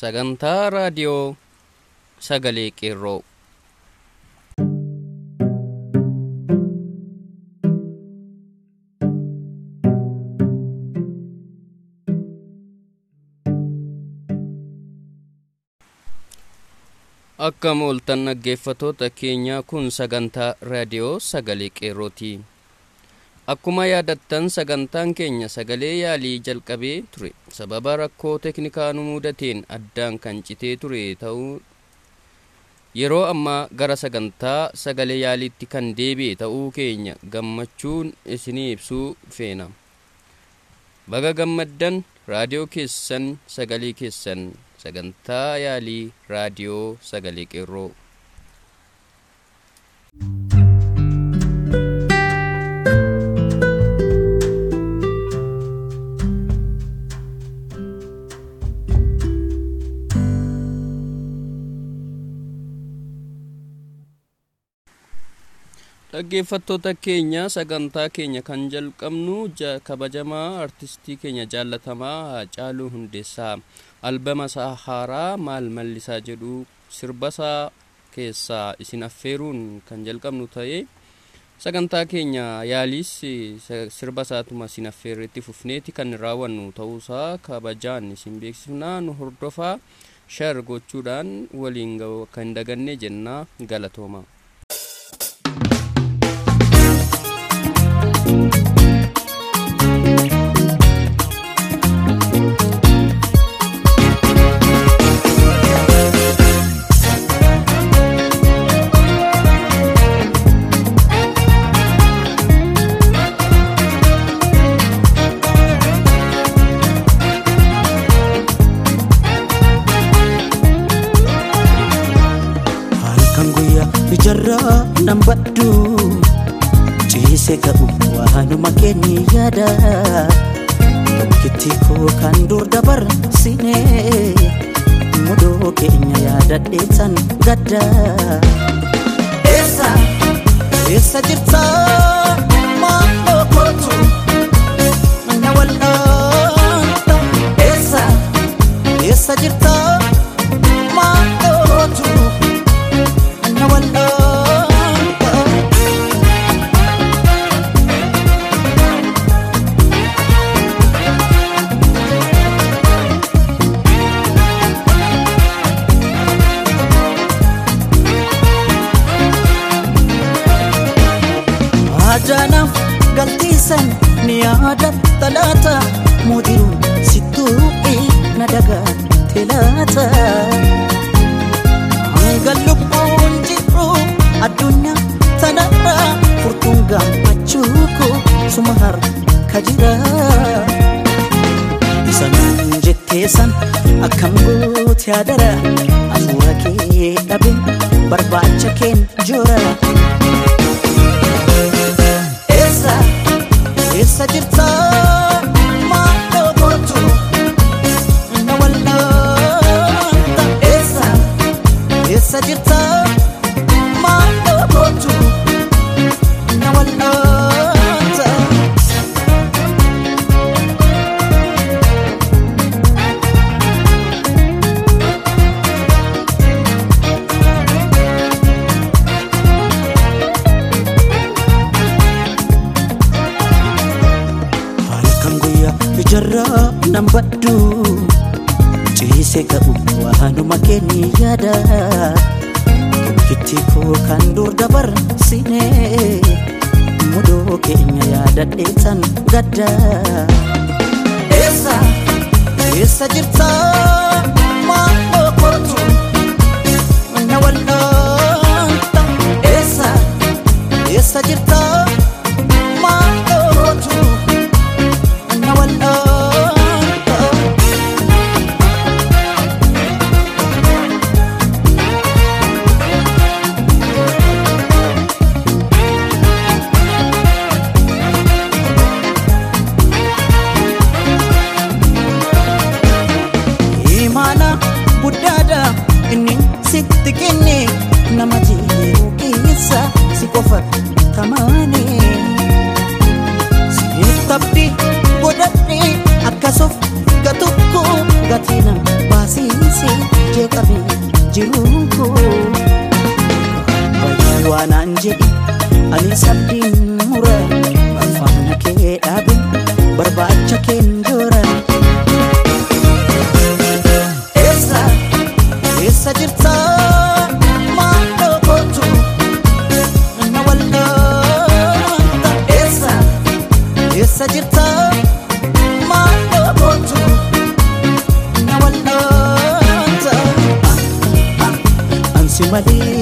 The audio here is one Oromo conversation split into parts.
sagantaa raadiyoo sagalee qeerroo akkam ooltan dhaggeeffatoota keenyaa kun sagantaa raadiyoo sagalee qeerrooti akkuma yaadattan sagantaan keenya sagalee yaalii jalqabee ture sababa rakkoo teknikaa nu mudateen addaan kan citee ture ta'uu yeroo ammaa gara sagantaa sagalee yaaliitti kan deebi'e ta'uu keenya gammachuun isinii ibsuu feena. Baga gammaddan raadiyoo keessan sagalee keessan sagantaa yaalii raadiyoo sagalee qeerroo dhaggeeffattoota keenya sagantaa keenya kan jalqabnu kabajamaa artistii keenya jaallatamaa Haacaaluu Hundeessaa albama isaa haaraa maal mallisaa jedhu sirbasaa keessaa isin affeeruun kan jalqabnu ta'ee sagantaa keenya yaaliis sirba isaatuma isin affeerreetti fufneeti kan raawwannu ta'uusaa kabajaan isin beeksifnaa nu hordofaa shar gochuudhaan waliin kan daganne jennaa galatooma. Ciise ka'u waanuma keenya yaada tokkitti koo kan dur dabarsine mudoo keenya yaadadheetan gadda eessa eessa jirta maalloo kootu na wal'aanta eessa eessa jirta nan baddu ciise ka'u waanuma keenya yaada tokkitti koo kan dur dabarsine mudoo keenya yaadadheetan gadda eessa eessa jirta keessa jirta maal gootu na wal'aanta ansi malee.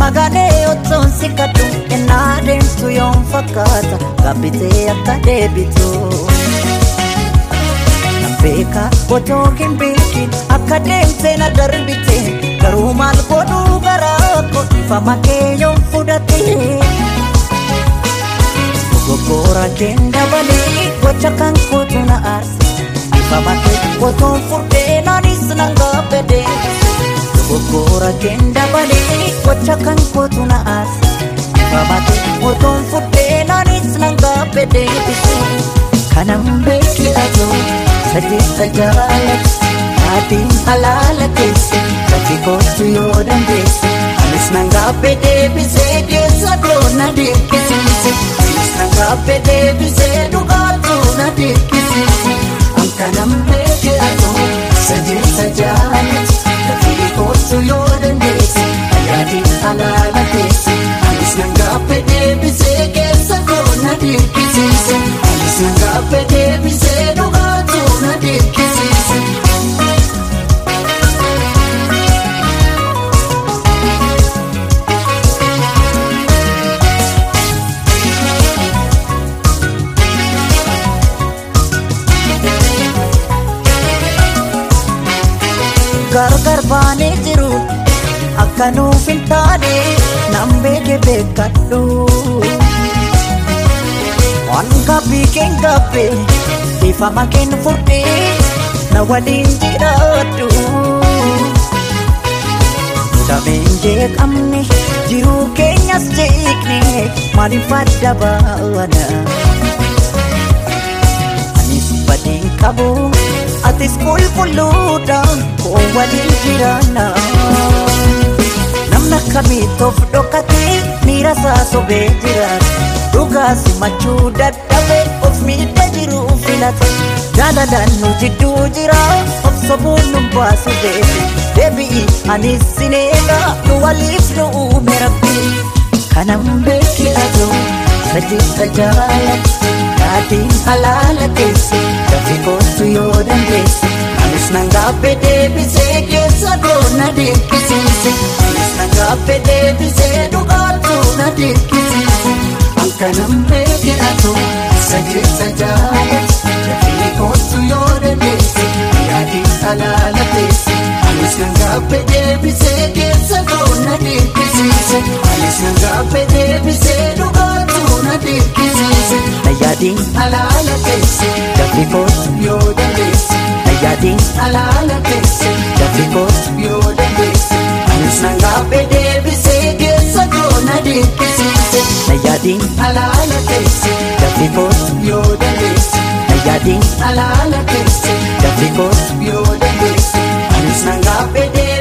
Turte magalee ottoon si kadhu ennaa deemtu yoom fakkaata gabbitee akka deebitu. Nan beeka otoo hin beekin akka deemtee na darbite garuu maal godhuu garaa koo ifa makee yoom fudhate. Dogoggora keen dabalee gocha kan kootu na aarse ifa makee otoon fudhee naanis nan gaabbadee. Dogoggora keen dabalee gocha kan kootu na ifa makee otoon fudhee naanis nan gaabbadee. Kanan beeki atoo sadeessa jaalatu Maatiin halaala keessa Gati kootu yoo dandeesse Anis nan gaabbee deebisee keessa koo na dirqisiise Anis nan gaabbee deebisee dhugaatu na dirqisiise Ankanan beeke atoo sadeessa jaalatu Kootu yoo dandeesse Maatiin halaala keessa Anis nan gaabbee deebisee keessa koo na dirqisiise Anis nan gaabbee deebisee dhugaatu na dirqisiise akka nuuf hin taane nan beeke beekadhu waan gabbii keen gabbe ifama keen fudhee na waliin jiraadhu dameen jeeqamne jiruu keenyas jeeqne maaliif adda baana anis badiin qabu atis qulqulluudha koo waliin jiraanna namna kamiitoof dhokatee miira isaa sobee jiraata dhugaa simachuu dadhabe of miidha jiru filata. Jaalalaan nu jidduu jira of sobuun nu baasu deebi deebi'i anis sineega nu waliif nu uume rabbi kanan beeki atoo sadeessa jaalatu Yaatiin halaala keessa Gafi kootu yoo dandeesse Anis nan gaabbee deebisee keessa koo na dirqisiise Anis nan gaabbee deebisee dhugaatu na dirqisiise Ankanan beeke atoo sadeessa jaalatu Gafi kootu yoo dandeesse Yaatiin halaala keessa Anis nan gaabbee deebisee keessa koo na dirqisiise Anis nan gaabbee deebisee dhugaatu na dirqisiise Nayaadin alaala keesse Gaafi kootu yoo dandeesse Nayaadin alaala keesse Gaafi kootu yoo dandeesse Anis nan gaabbee deebisee keessa koo na dirqisiise Nayaadin alaala keesse Gaafi kootu yoo dandeesse Nayaadin alaala keesse Gaafi kootu yoo dandeesse Anis nan gaabbee deebisee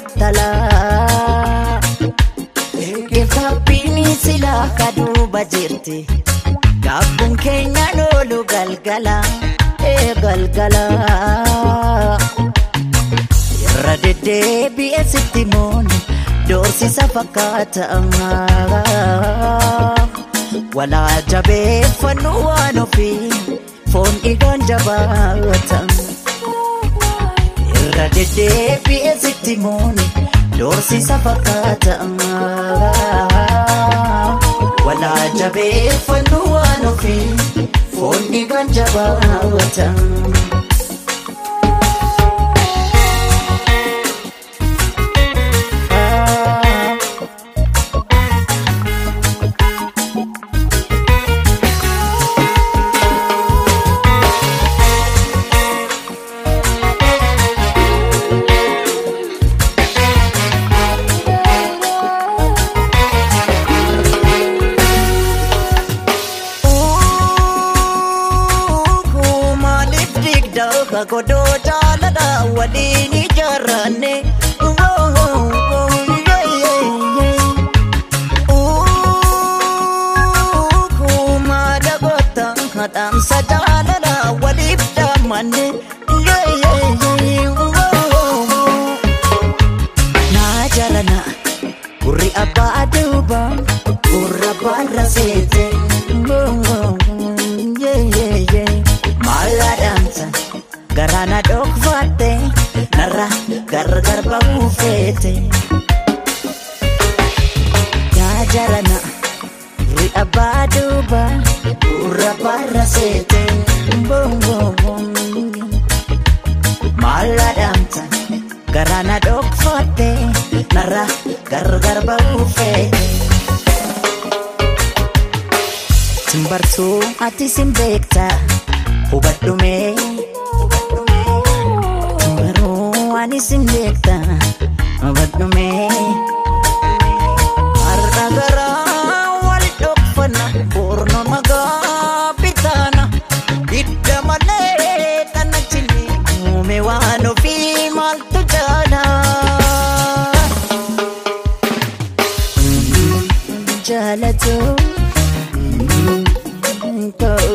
talaa Geeffaabbiin silaa kaduuba jirti Gaabbuun keenya loolu galgala. Ee galgala. Irra deddeebi'e sitti mooni doorsisa fakkaata Walaa jabeeffannu waan ofii foon dhiigaan jabaata Irra deddeebi'e sitti mooni doorsisa fakkaata Walaa jabeeffannu waan ofii foon dhiigaan jabaata digda godoo jaalala waliin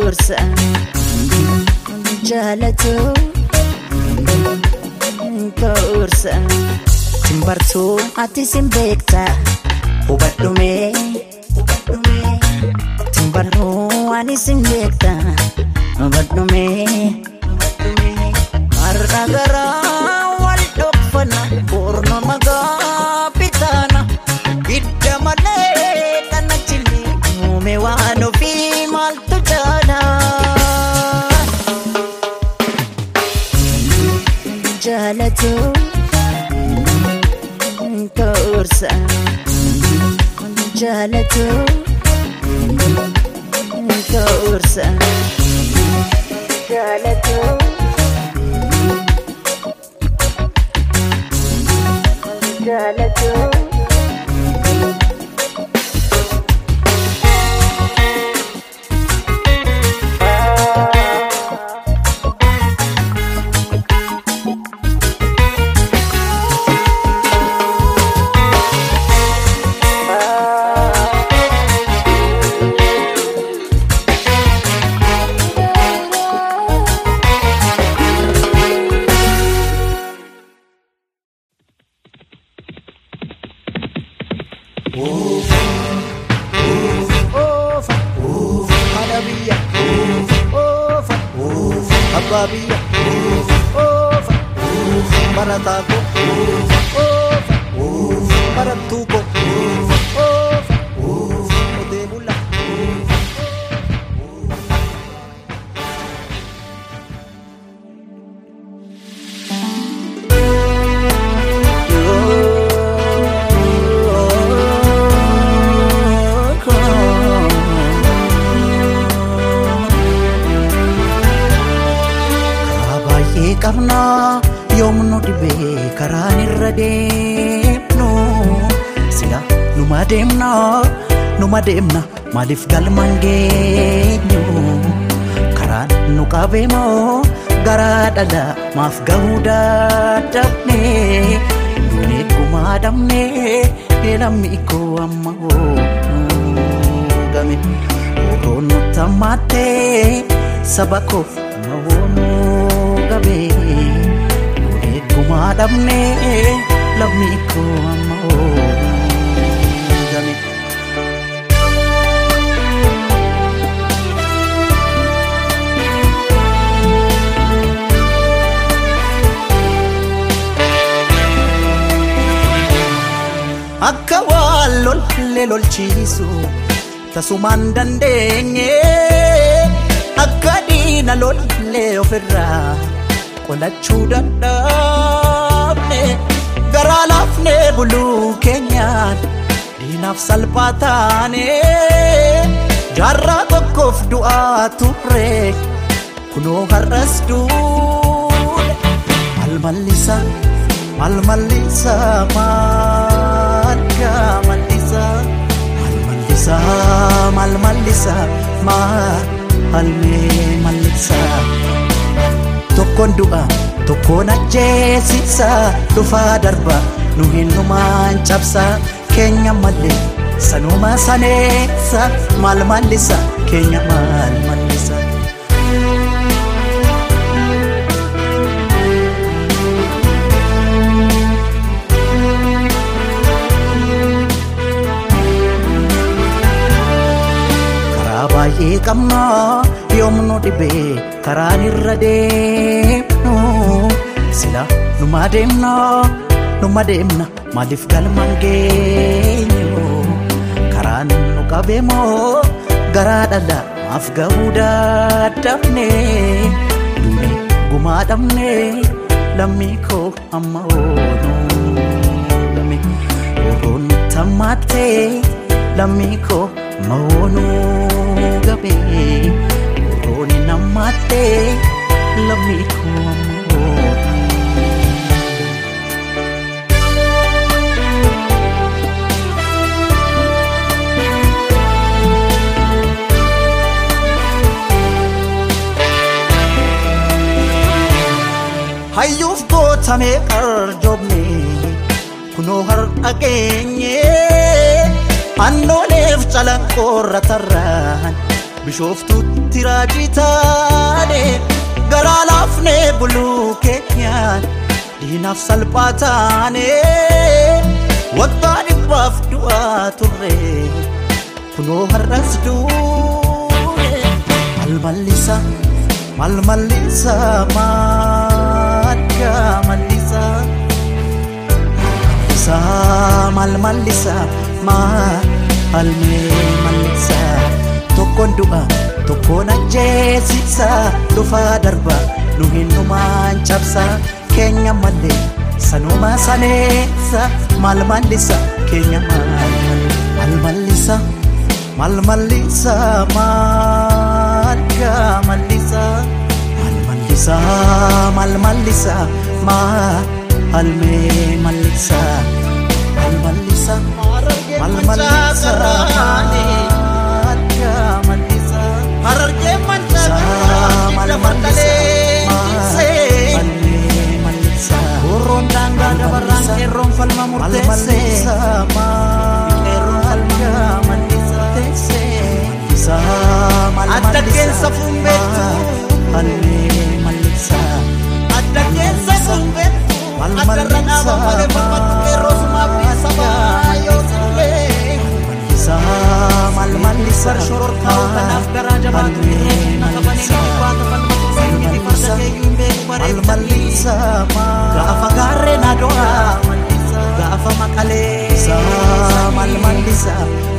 Kaursa Jaalatu Kaursa Simbartuu ati sin beekta hubadhumee Simbaruu ani sin beekta hubadhumee Har'a garaa Oofa, haadha biyya. Oofa, numa deemna maaliif galmaan geenyu karaan nu qabee moo garaa dhala maaf gahuu dadhabne duun eeguma gumaa dhabnee lammii koo amma hoogame oroon nutti hammaattee saba koof amma hoogame nuti gumaa dhabnee amma hoogame. akka waan lollee lolchiisu tasumaan dandeenye akka diina lollee ofirraa qolachuu dadhabne garaa laafnee buluu keenyaan diinaaf salphaa taane jaarraa tokkoof du'aa turre kunoo har'as duune maal mallisa maal mallisa yaa mallisa maal mallisa maal mallisa maal mallisa tokkoon du'a tokkoon ajjeesisa dhufaa darba nu hin numaan cabsa keenya mallee sanuma saneessa maal mallisa keenya maal mallisa. Baay'ee qabna yoomnu dhibee karaan irra deemnu sila numa deemna numa deemna maaliif galmaan geenyu karaan nu qabee moo garaa dhala maaf gahuu dadhabne duune gumaa dhabne lammii koo amma oonu lame oroon tammaattee lammii koo maoonu gabe oroon nammaattee lammii koo amma oonu. hayyuuf gootamee qarjoomne kunoo har'a geenye annooleef calanqoorra tarraan bishooftutti raajii taane garaa laafnee buluu keenyaan diinaaf salphaa taane waggaa dhibbaaf du'aa turre kunoo har'as duune maal mallisa maal mallisa maal yaa mallisa mallisa tokkoon du'a tokkoon ajjeesisa dhufaa darba. Nu hin numaan cabsa keenya mallee sanuma saneessa maal mallisa? Keenya maal mallisa? Maal mallisa? Maal yaa mallisa? Maal mallisa? Maal mallisa? Maal mee mallisa? Maal mallisa? Maal mallisa Harargee maal mee mallisa Oroon daangaa dabarraan qeerroon falma murteesse. mallisa mallisa maal Adda mee mallisa Adda keessa fuunbeettu. Addarra dhaaba malee falmatu qeerroo sumaaf ni sabaa. Mallisa maal mallisa Bar shororkaa'u kanaaf garaa jabaatu qabanii ni dhibaata falmatu seenyiti farda keeyyuun beeku bareecha Gaafa gaarree na do'a. Gaafa maqalee. maal mallisa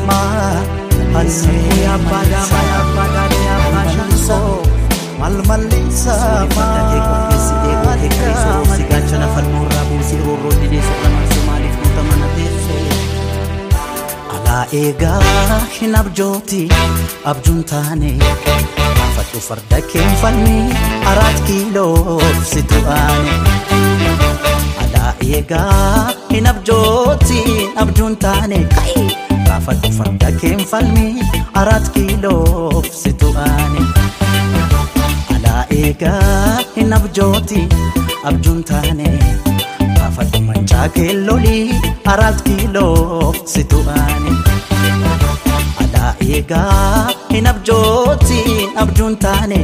maal Sammuu yaabbaa gaamaa yaabbaa gaadee yaabbaa shankoo. maal mallisa Farda alaa eegaa hin abjooti abjuun taane fadhu farda keen falmi araat kiiloof si tu'aane alaa eegaa hin abjooti abjuun taane kai raafadhu farda keen falmi araat kiiloof si tu'aane alaa eegaa hin abjooti abjuun taane gaafadhu manchaa keellolii araat kiiloo situ aane alaa eegaa hin abjootiin abjuun taane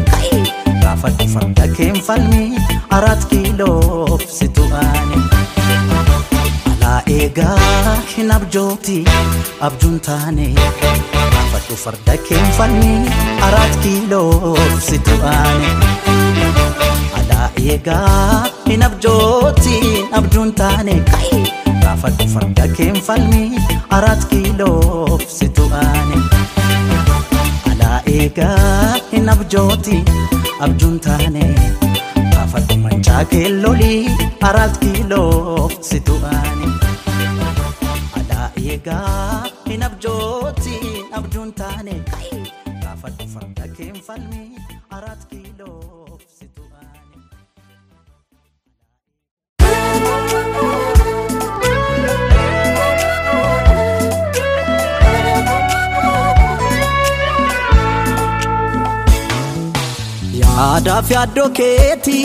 gaafadhu farda keen falmi araat kiiloo situ aane alaa eegaa hin abjooti abjuun taane gaafadhu farda keen falmi araat kiiloo situ aane alaa eegaa hin abjootiin abjuun taane gaafadhu farda keen falmi araat kiiloo situ aane alaa eegaa hin abjooti abjuun taane gaafadhu manchaa keellolii araat kiiloo situ aane alaa eegaa hin abjootiin abjuun taane gaafadhu farda keen falmi yaadaaf yaaddoo keetii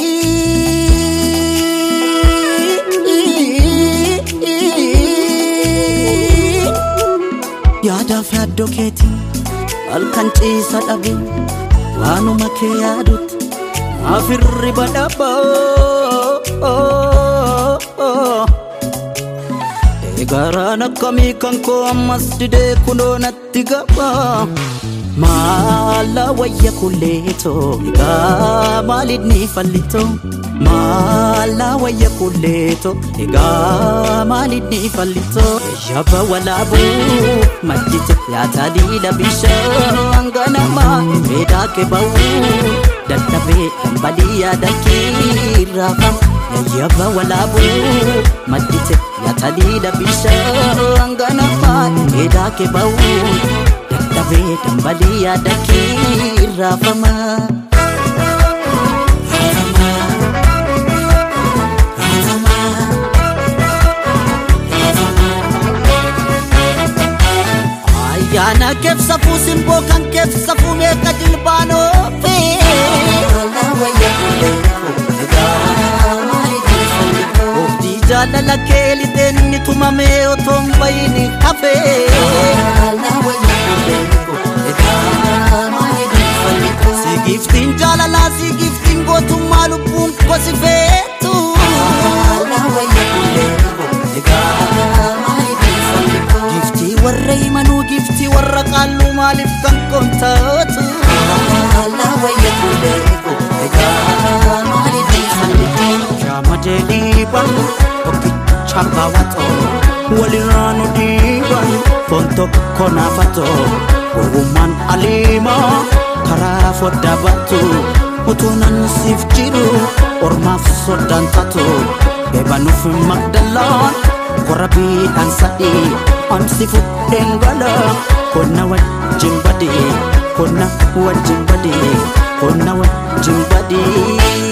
yaadaaf yaaddoo keetii halkan ciisa dhabe waanuma kee yaadutti maaf hirriba dhaba eegaraan akkamii kan koo ammas didee kunoo natti gaba maala wayya kulleetoo egaa maalidni fallitoo maala wayya kulleetoo egaa maalidni fallitoo yaba walaabuu maddite yaataa diida bishaan ganamaa meedaa kee ba'uu dadhabee dambadii yaada kiirraafama yaba walaabuu maddite yaataa diida bishaan ganamaa meedaa kee ba'uu dadhabee dambadii yaada kiirraafama. Ayyaana keessa fuusimboo kan keessa fuumee ka jilbaanoo Oobdii jaalala kee lixeenni tumamee otoo hin bayini hafee. Si giftiin jaalalaa si giftiin gootummaa lubbuun kosi feetu. Giftii warra himanuu giftii warra qaalluu maaliif kan kontaatu. Shaama jedhiiban tokkicha baawwatoo walirraa nu dhiiban foon tokko naafatoo gowwummaan aliimaa karaa foddaa baatu utuu nan siif jiru ormaaf soddaan taatu beebanuuf magdalaan korabiidhaan sadii amsi fudheen gala konna wajjin badii konna wajjin badii konna wajjin badii.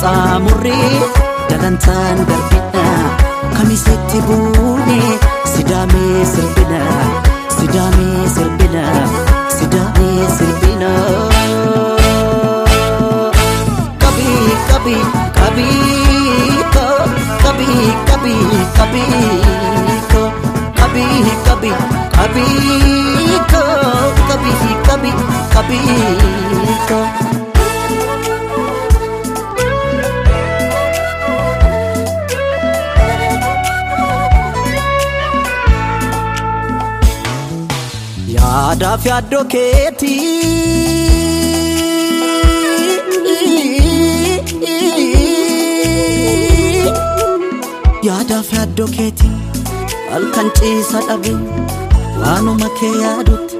Isa qaxxaamurree dalantaan darbina kamisetti buune sidaamee sirbina sidaamee sirbina sidaamee sirbina. Kabii kabii kabii ko. Kabii kabii kabii ko. Kabii kabii kabii ko. Kabii kabii kabii ko. Yaadaaf yaaddoo keetii yaadaaf yaaddoo keetii halkan ciisa dhabe waanuma kee yaadutti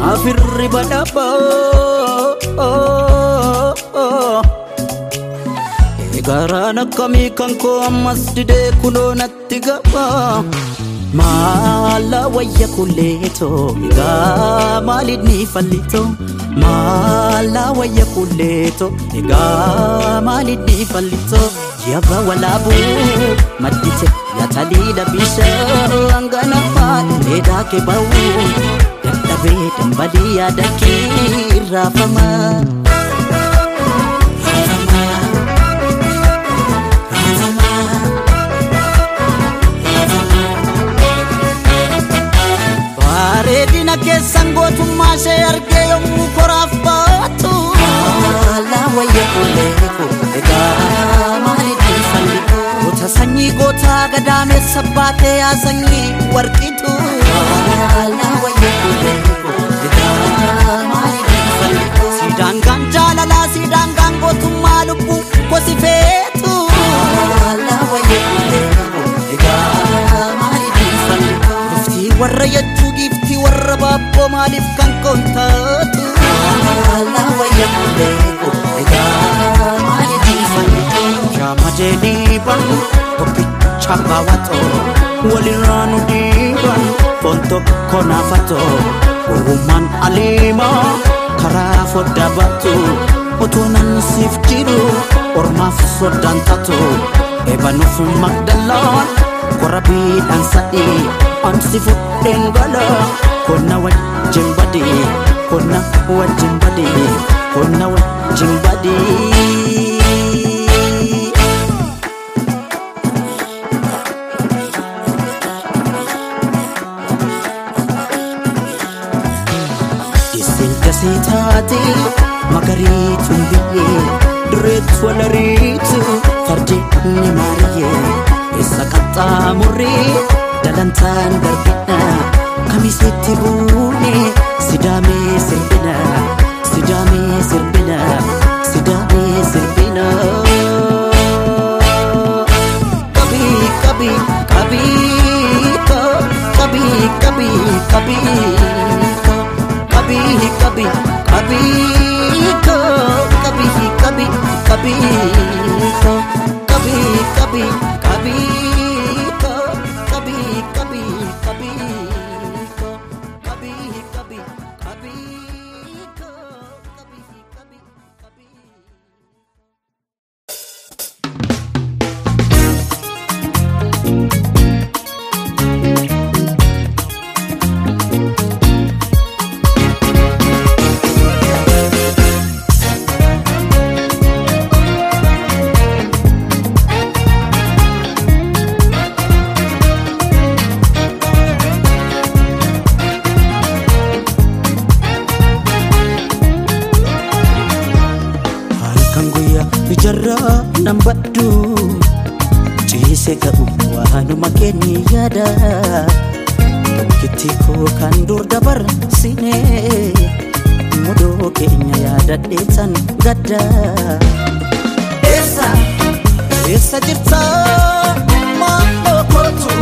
maaf hirriba dhaba eegaraan akkamii kan koo ammas didee kunoo natti gaba maala wayya kulleetoo egaa maalidni fallitoo Maala wayya kulleeto egaa maalidhi fallito yabba walaabuu maddite yataliila bishaan ganafaa dheedaa kee ba'uu dadhabee dambalii yaada kee raafama. Ishee argee yommuu koraaf baatu. Maala wayya kulleeko egaa maalidhi fallitu. Goota sanyii gootaa gadaameessa baatee yaa sanyii warqitu. Maala wayya kulleeko egaa maalidhi fallitu. Siidaangaan jaalalaa siidaangaan gootummaa lubbuu gosi feetu. Maala wayya kulleeko egaa maalidhi fallitu. Giftii warra yachuu baabboo maaliif kan koontaatu. Maala wayya kulleeko egaa maalidhi fallitu. Jaama jedhee bahu tokkicha baawwatoo walirraa nu dhiiban foon tokko naafatoo uumaan aliimaa karaa foddaa baatu otoo nan siif jiru ormaaf soddaan taatu eebanuuf magdalaan korabiidhaan sa'ii ansi fudheen gala konna wajjin badii konna wajjin badii konna wajjin badii. Isin gasii taate magariituun biyyee dureetu walariitu fardi ni maariyyee isa qaxxaamurree dalantaan darbina kamisitti buune sidaamee sirbina sidaamee sirbina sidaamee sirbina. Kabii kabii kabii ko kabii kabii kabii ko kabii kabii kabii ko kabii kabii kabii koo kan dur dabarsine mudoo keenya yaadadheetan gadda. Eessa eessa jirta maaloo kootu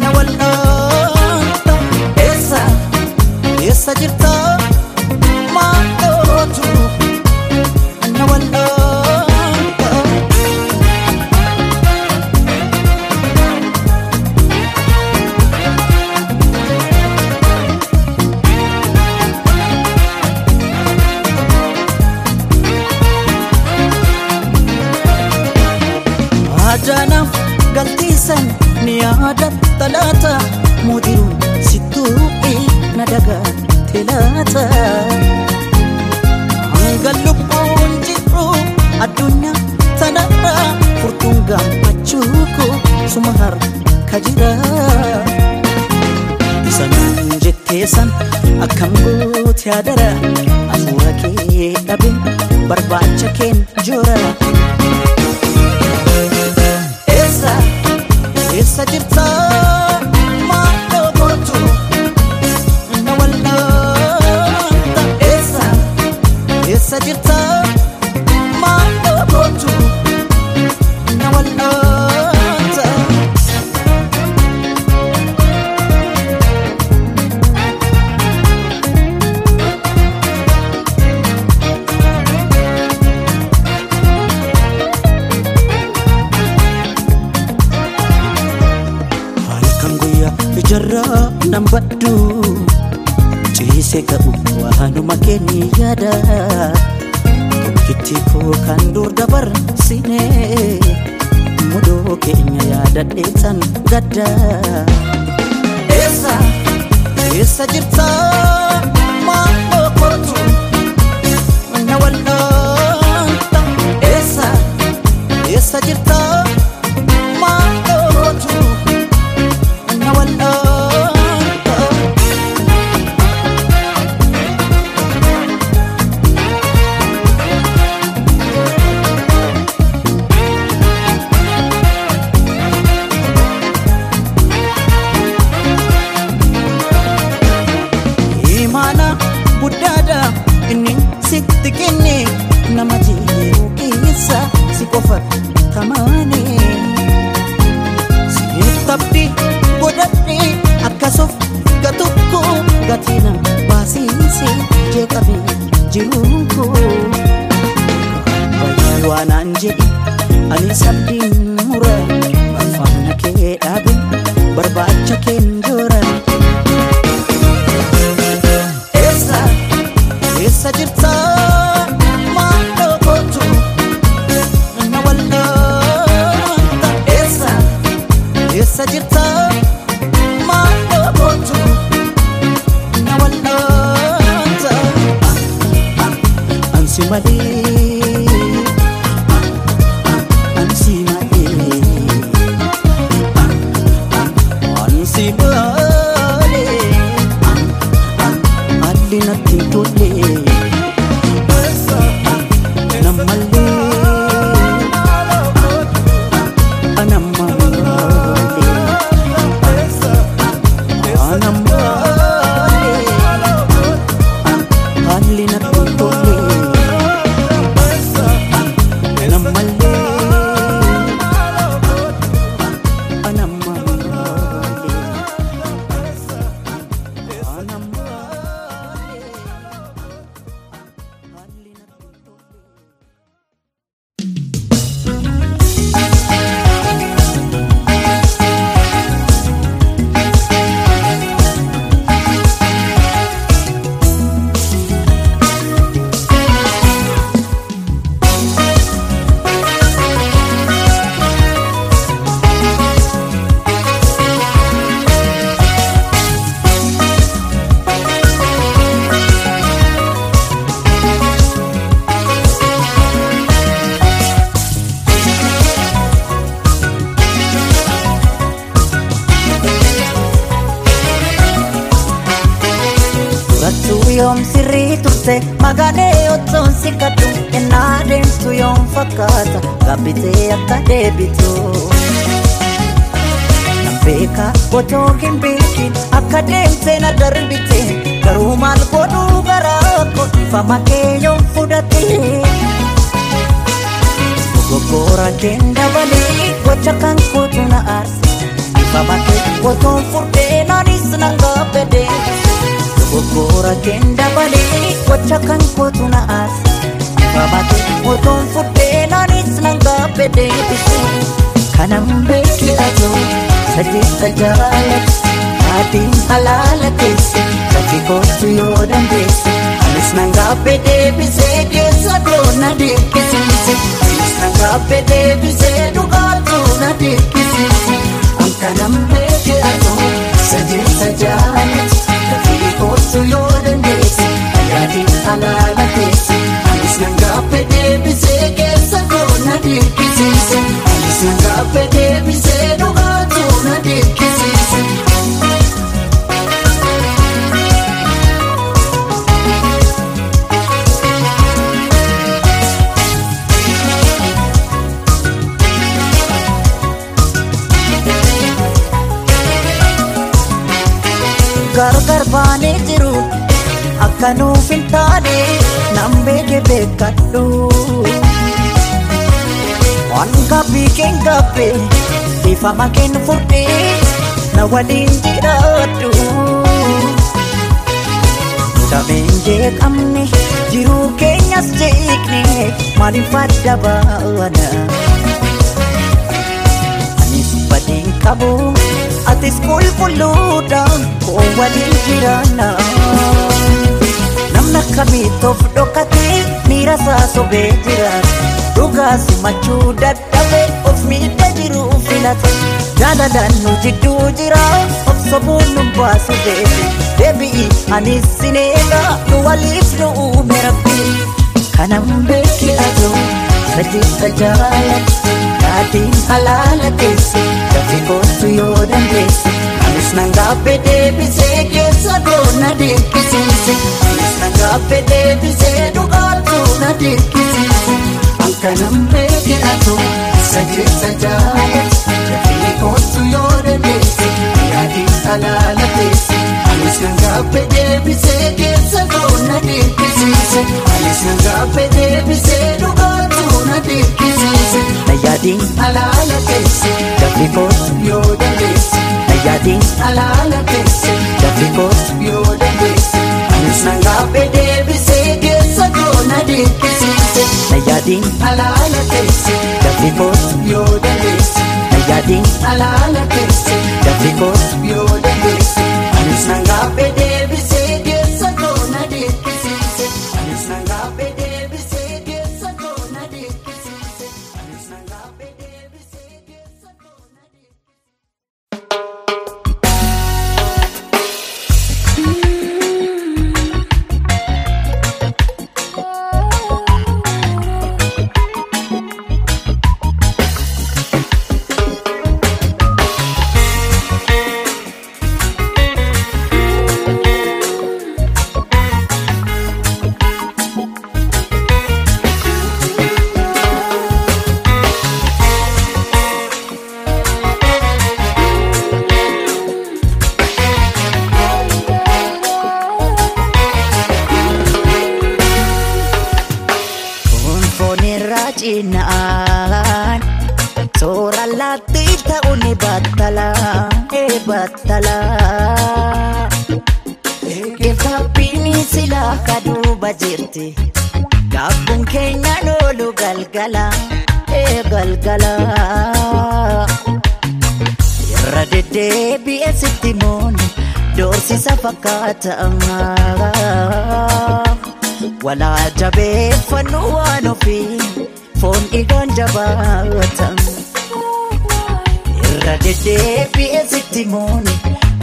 na wal'aanta eessa eessa jirta dagaate baddu ciise ka'u waanuma keenya yaada tokkitti koo kan dur dabarsine mudoo keenya yaadadheetan gadda eessa eessa jirta maalloo kootu na walloota eessa eessa jirta baasiise jeeqabe jiruuko bayyaa waanaan jedhi ani sabdiin mura koo ifama kee yoom fudhate. Dogoggora keen dabalee gocha kan kootu na aarse ifama kee otoon furdee naanis nan gaabbadee. Dogoggora keen dabalee gocha kan kootu na aarse ifama kee otoon furdee naanis nan gaabbadee. Kanan beeki atoo sajeessa jaalatti taatiin halaala keesse sati kootu yoo dandeesse anis nan gaabbee deebisee keessa goona deekkisiise anis nan gaabbee deebisee dhugaatu na deekkisiise ankanan beeki atoo sajeessa jaalatti tatii kootu yoo dandeesse taatiin halaala keesse anis nan gaabbee deebisee keessa goona deekkisiise anis nan gaabbee deebisee dhugaatu na deekkisiise. Akka nuuf hin taane nan beeke beekadhu waan gabbii keen gabbe ifama keen furdee na waliin jiraadhu dameen jeeqamne jiruu keenyas jeeqne maaliif adda baana anis badiin qabu atis qulqulluudha koo waliin jiraanna Sabboon akkamitti of dhokatee miira isaa sobee jiraata. Dhugaa simachuu dadhabee of miidha jiru filata. Jaalalaan nu jidduu jira of sobuun nu baasu deebi. Deebi'i anis sin eegaa nu waliif nu uume rabbii. Kanan beeki aduu sajjita jaalatu. Yaatiin halaala keessa dafii kootu yoo dandeesse. Anis nan gaaffee deebisee keessa goona dirqisiise. Anis nan gaaffee deebisee dhugaatu na dirqisiise. Akkanam beeke atu sajjita jaalatu. Dafii kootu yoo dandeesse. Yaatiin halaala keessa. Anis nan gaaffee deebisee keessa goona dirqisiise. Anis nan gaaffee deebisee dhugaatu na dirqisiise. Nayaadiin alaala keesse dafii kootu yoo dandeesse. Nayaadiin alaala keesse dafii kootu yoo dandeesse. Anis nan gaaffee deebisee keessa goona dirqisiise. Nayaadiin alaala keesse dafii kootu yoo dandeesse. Nayaadiin alaala keesse dafii kootu yoo fakkaata. Walaa jabeeffannu waan ofii foon dhiigaan jabaatan. Irra deddeebi'ee sitti mooni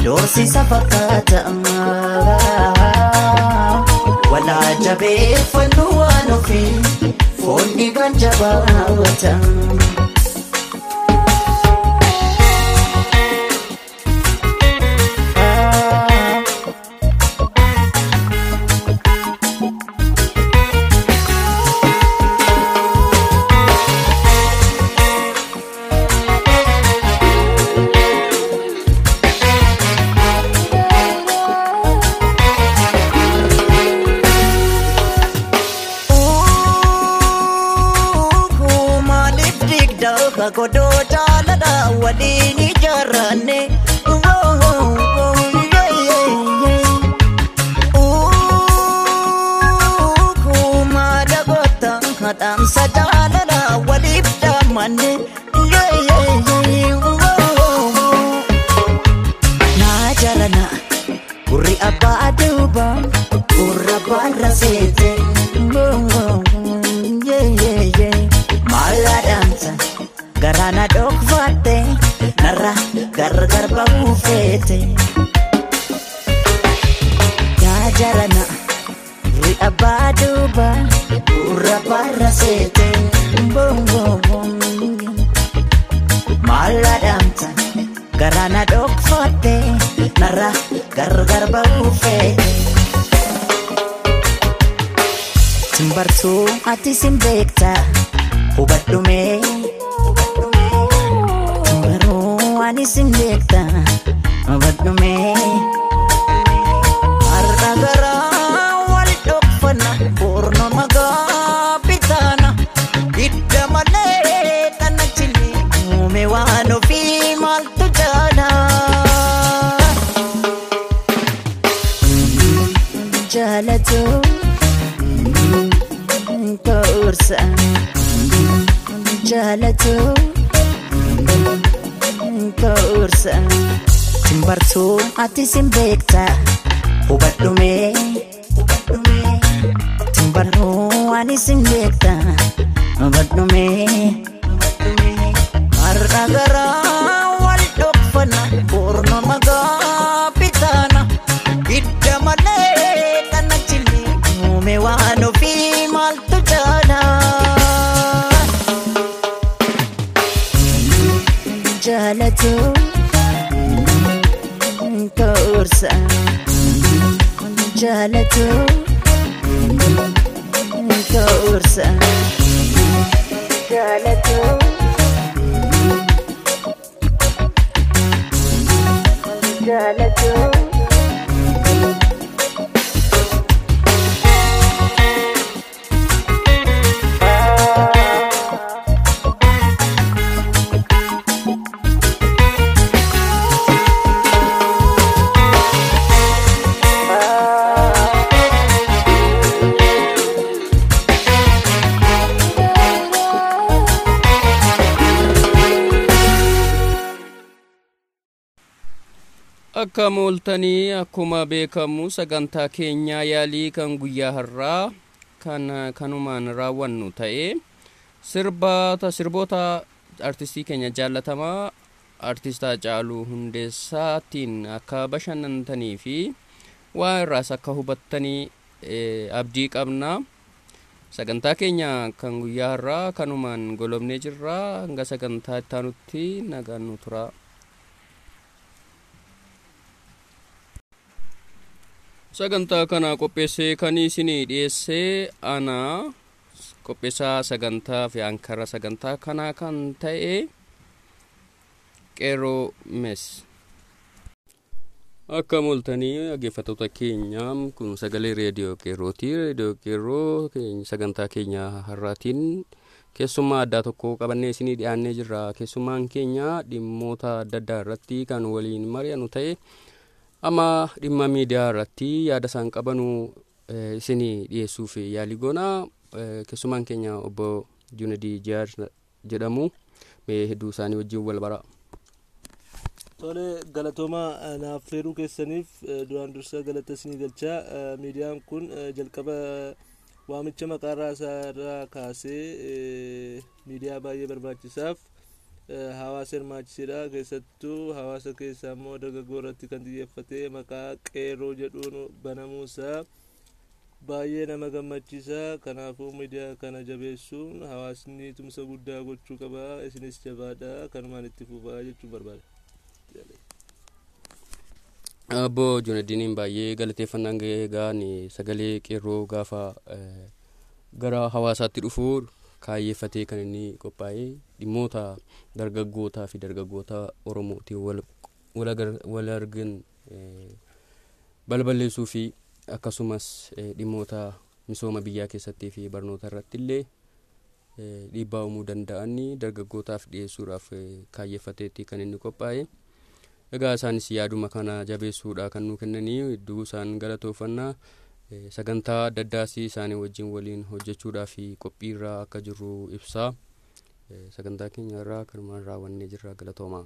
doorsisa fakkaata. Walaa jabeeffannu waan ofii foon dhiigaan jabaatan. Simbartuu akka mooltanii akkuma beekamu sagantaa keenyaa yaalii kan guyyaa har'aa kan kanumaan raawwannu ta'e sirbaata sirboota artistii keenya jaallatamaa artistaa caaluu hundeessaatiin akka bashannantanii fi waa irraas akka hubattanii abdii qabna. Sagantaa keenya kan guyyaa har'aa kanumaan golobnee jirra hanga sagantaa ittaanutti nagaan nu tura sagantaa kana qopheessee kan isinii dhiyeessee ana. Qopheessaa sagantaa fi ankara sagantaa kanaa kan ta'e qeeroo mes. Akka mooltanii dhaggeeffattoota keenya kun sagalee reediyoo qeerrooti reediyoo qeerroo sagantaa keenya har'aatiin keessummaa addaa tokko qabannee isinii dhiyaannee jirra. Keessummaan keenya dhimmoota adda addaa irratti kan waliin mari'annu ta'e amma dhimma miidiyaa irratti yaada isaan qabanu isinii dhiyeessuuf yaalii goonaa keessummaan keenya obbo Junadii Jiyaar jedhamu mee hedduu isaanii wajjin wal bara. Tole galatooma naaf feeruu keessaniif duraan dursa galata isinii galchaa miidiyaan kun jalqaba waamicha maqaa isaa kaasee miidiyaa baay'ee barbaachisaaf hawaasa hirmaachisedha keessattuu hawaasa keessaa immoo dargaggoo irratti kan xiyyeeffate maqaa qeerroo jedhuun banamuusaa baay'ee nama gammachiisa. Kanaafuu miidiyaa kana jabeessuun hawaasni tumsa guddaa gochuu qaba. Isinis jabaadha. Kanumaan itti fufaa jechuun barbaada. Abbo Junadiiniin baay'ee galateeffannaan egaan sagalee qeerroo gaafa gara hawaasaatti dhufu kaayyeeffatee kan inni qophaa'e dhimmoota dargaggootaa fi dargaggoota oromootiin wal argan balballeessuu fi akkasumas dhimmoota misooma biyyaa keessattii fi barnoota irratti illee dhiibbaa uumuu danda'an dargaggootaaf dhiyeessuudhaaf kaayyeeffateetti kan inni qophaa'e. Egaa isaanis yaaduma kana jabeessuudha kan nu kennanii hedduu isaan galatoofannaa sagantaa adda addaas isaanii wajjin waliin hojjechuudhaa fi qophiirra akka jirru ibsaa sagantaa keenya irraa kanumaan raawwannee jirra galatoomaa.